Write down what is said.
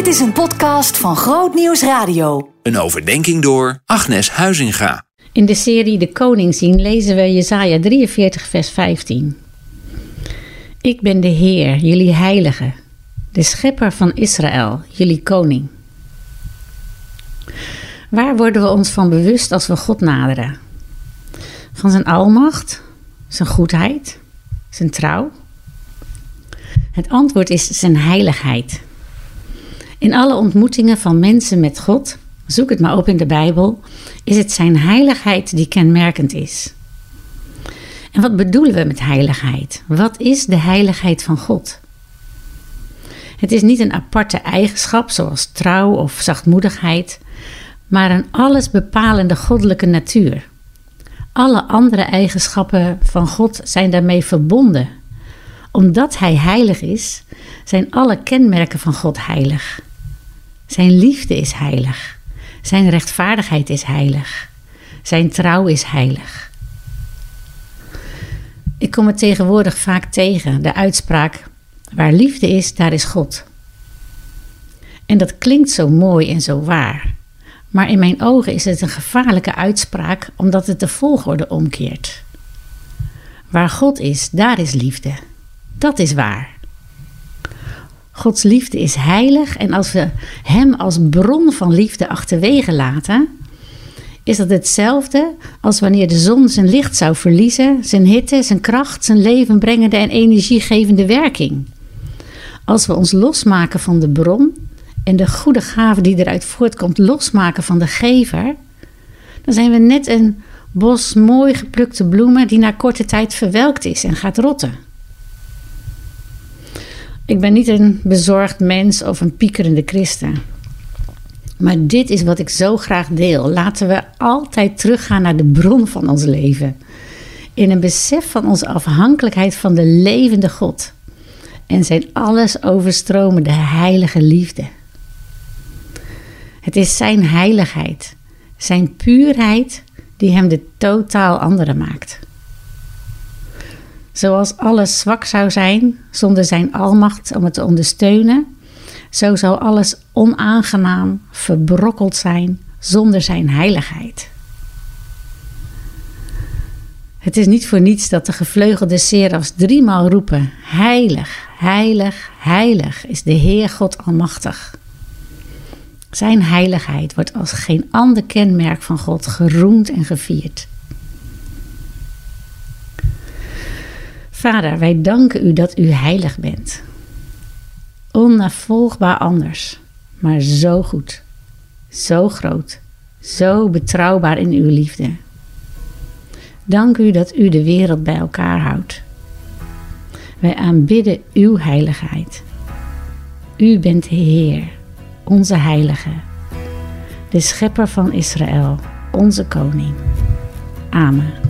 Dit is een podcast van Groot Nieuws Radio. Een overdenking door Agnes Huizinga. In de serie De Koning zien lezen we Jesaja 43 vers 15. Ik ben de Heer, jullie heilige, de schepper van Israël, jullie koning. Waar worden we ons van bewust als we God naderen? Van zijn almacht, zijn goedheid, zijn trouw? Het antwoord is zijn heiligheid. In alle ontmoetingen van mensen met God, zoek het maar op in de Bijbel, is het zijn heiligheid die kenmerkend is. En wat bedoelen we met heiligheid? Wat is de heiligheid van God? Het is niet een aparte eigenschap zoals trouw of zachtmoedigheid, maar een allesbepalende goddelijke natuur. Alle andere eigenschappen van God zijn daarmee verbonden. Omdat Hij heilig is, zijn alle kenmerken van God heilig. Zijn liefde is heilig. Zijn rechtvaardigheid is heilig. Zijn trouw is heilig. Ik kom het tegenwoordig vaak tegen, de uitspraak: waar liefde is, daar is God. En dat klinkt zo mooi en zo waar. Maar in mijn ogen is het een gevaarlijke uitspraak omdat het de volgorde omkeert. Waar God is, daar is liefde. Dat is waar. Gods liefde is heilig en als we Hem als bron van liefde achterwege laten, is dat hetzelfde als wanneer de zon zijn licht zou verliezen, zijn hitte, zijn kracht, zijn levenbrengende en energiegevende werking. Als we ons losmaken van de bron en de goede gave die eruit voortkomt losmaken van de gever, dan zijn we net een bos mooi geplukte bloemen die na korte tijd verwelkt is en gaat rotten. Ik ben niet een bezorgd mens of een piekerende christen. Maar dit is wat ik zo graag deel. Laten we altijd teruggaan naar de bron van ons leven. In een besef van onze afhankelijkheid van de levende God. En zijn alles overstromende heilige liefde. Het is zijn heiligheid, zijn puurheid, die hem de totaal andere maakt. Zoals alles zwak zou zijn zonder zijn almacht om het te ondersteunen, zo zou alles onaangenaam verbrokkeld zijn zonder zijn heiligheid. Het is niet voor niets dat de gevleugelde serafs driemaal roepen: Heilig, heilig, heilig is de Heer God Almachtig. Zijn heiligheid wordt als geen ander kenmerk van God geroemd en gevierd. Vader, wij danken u dat u heilig bent. Onnavolgbaar anders, maar zo goed, zo groot, zo betrouwbaar in uw liefde. Dank u dat u de wereld bij elkaar houdt. Wij aanbidden uw heiligheid. U bent Heer, onze Heilige, de Schepper van Israël, onze Koning. Amen.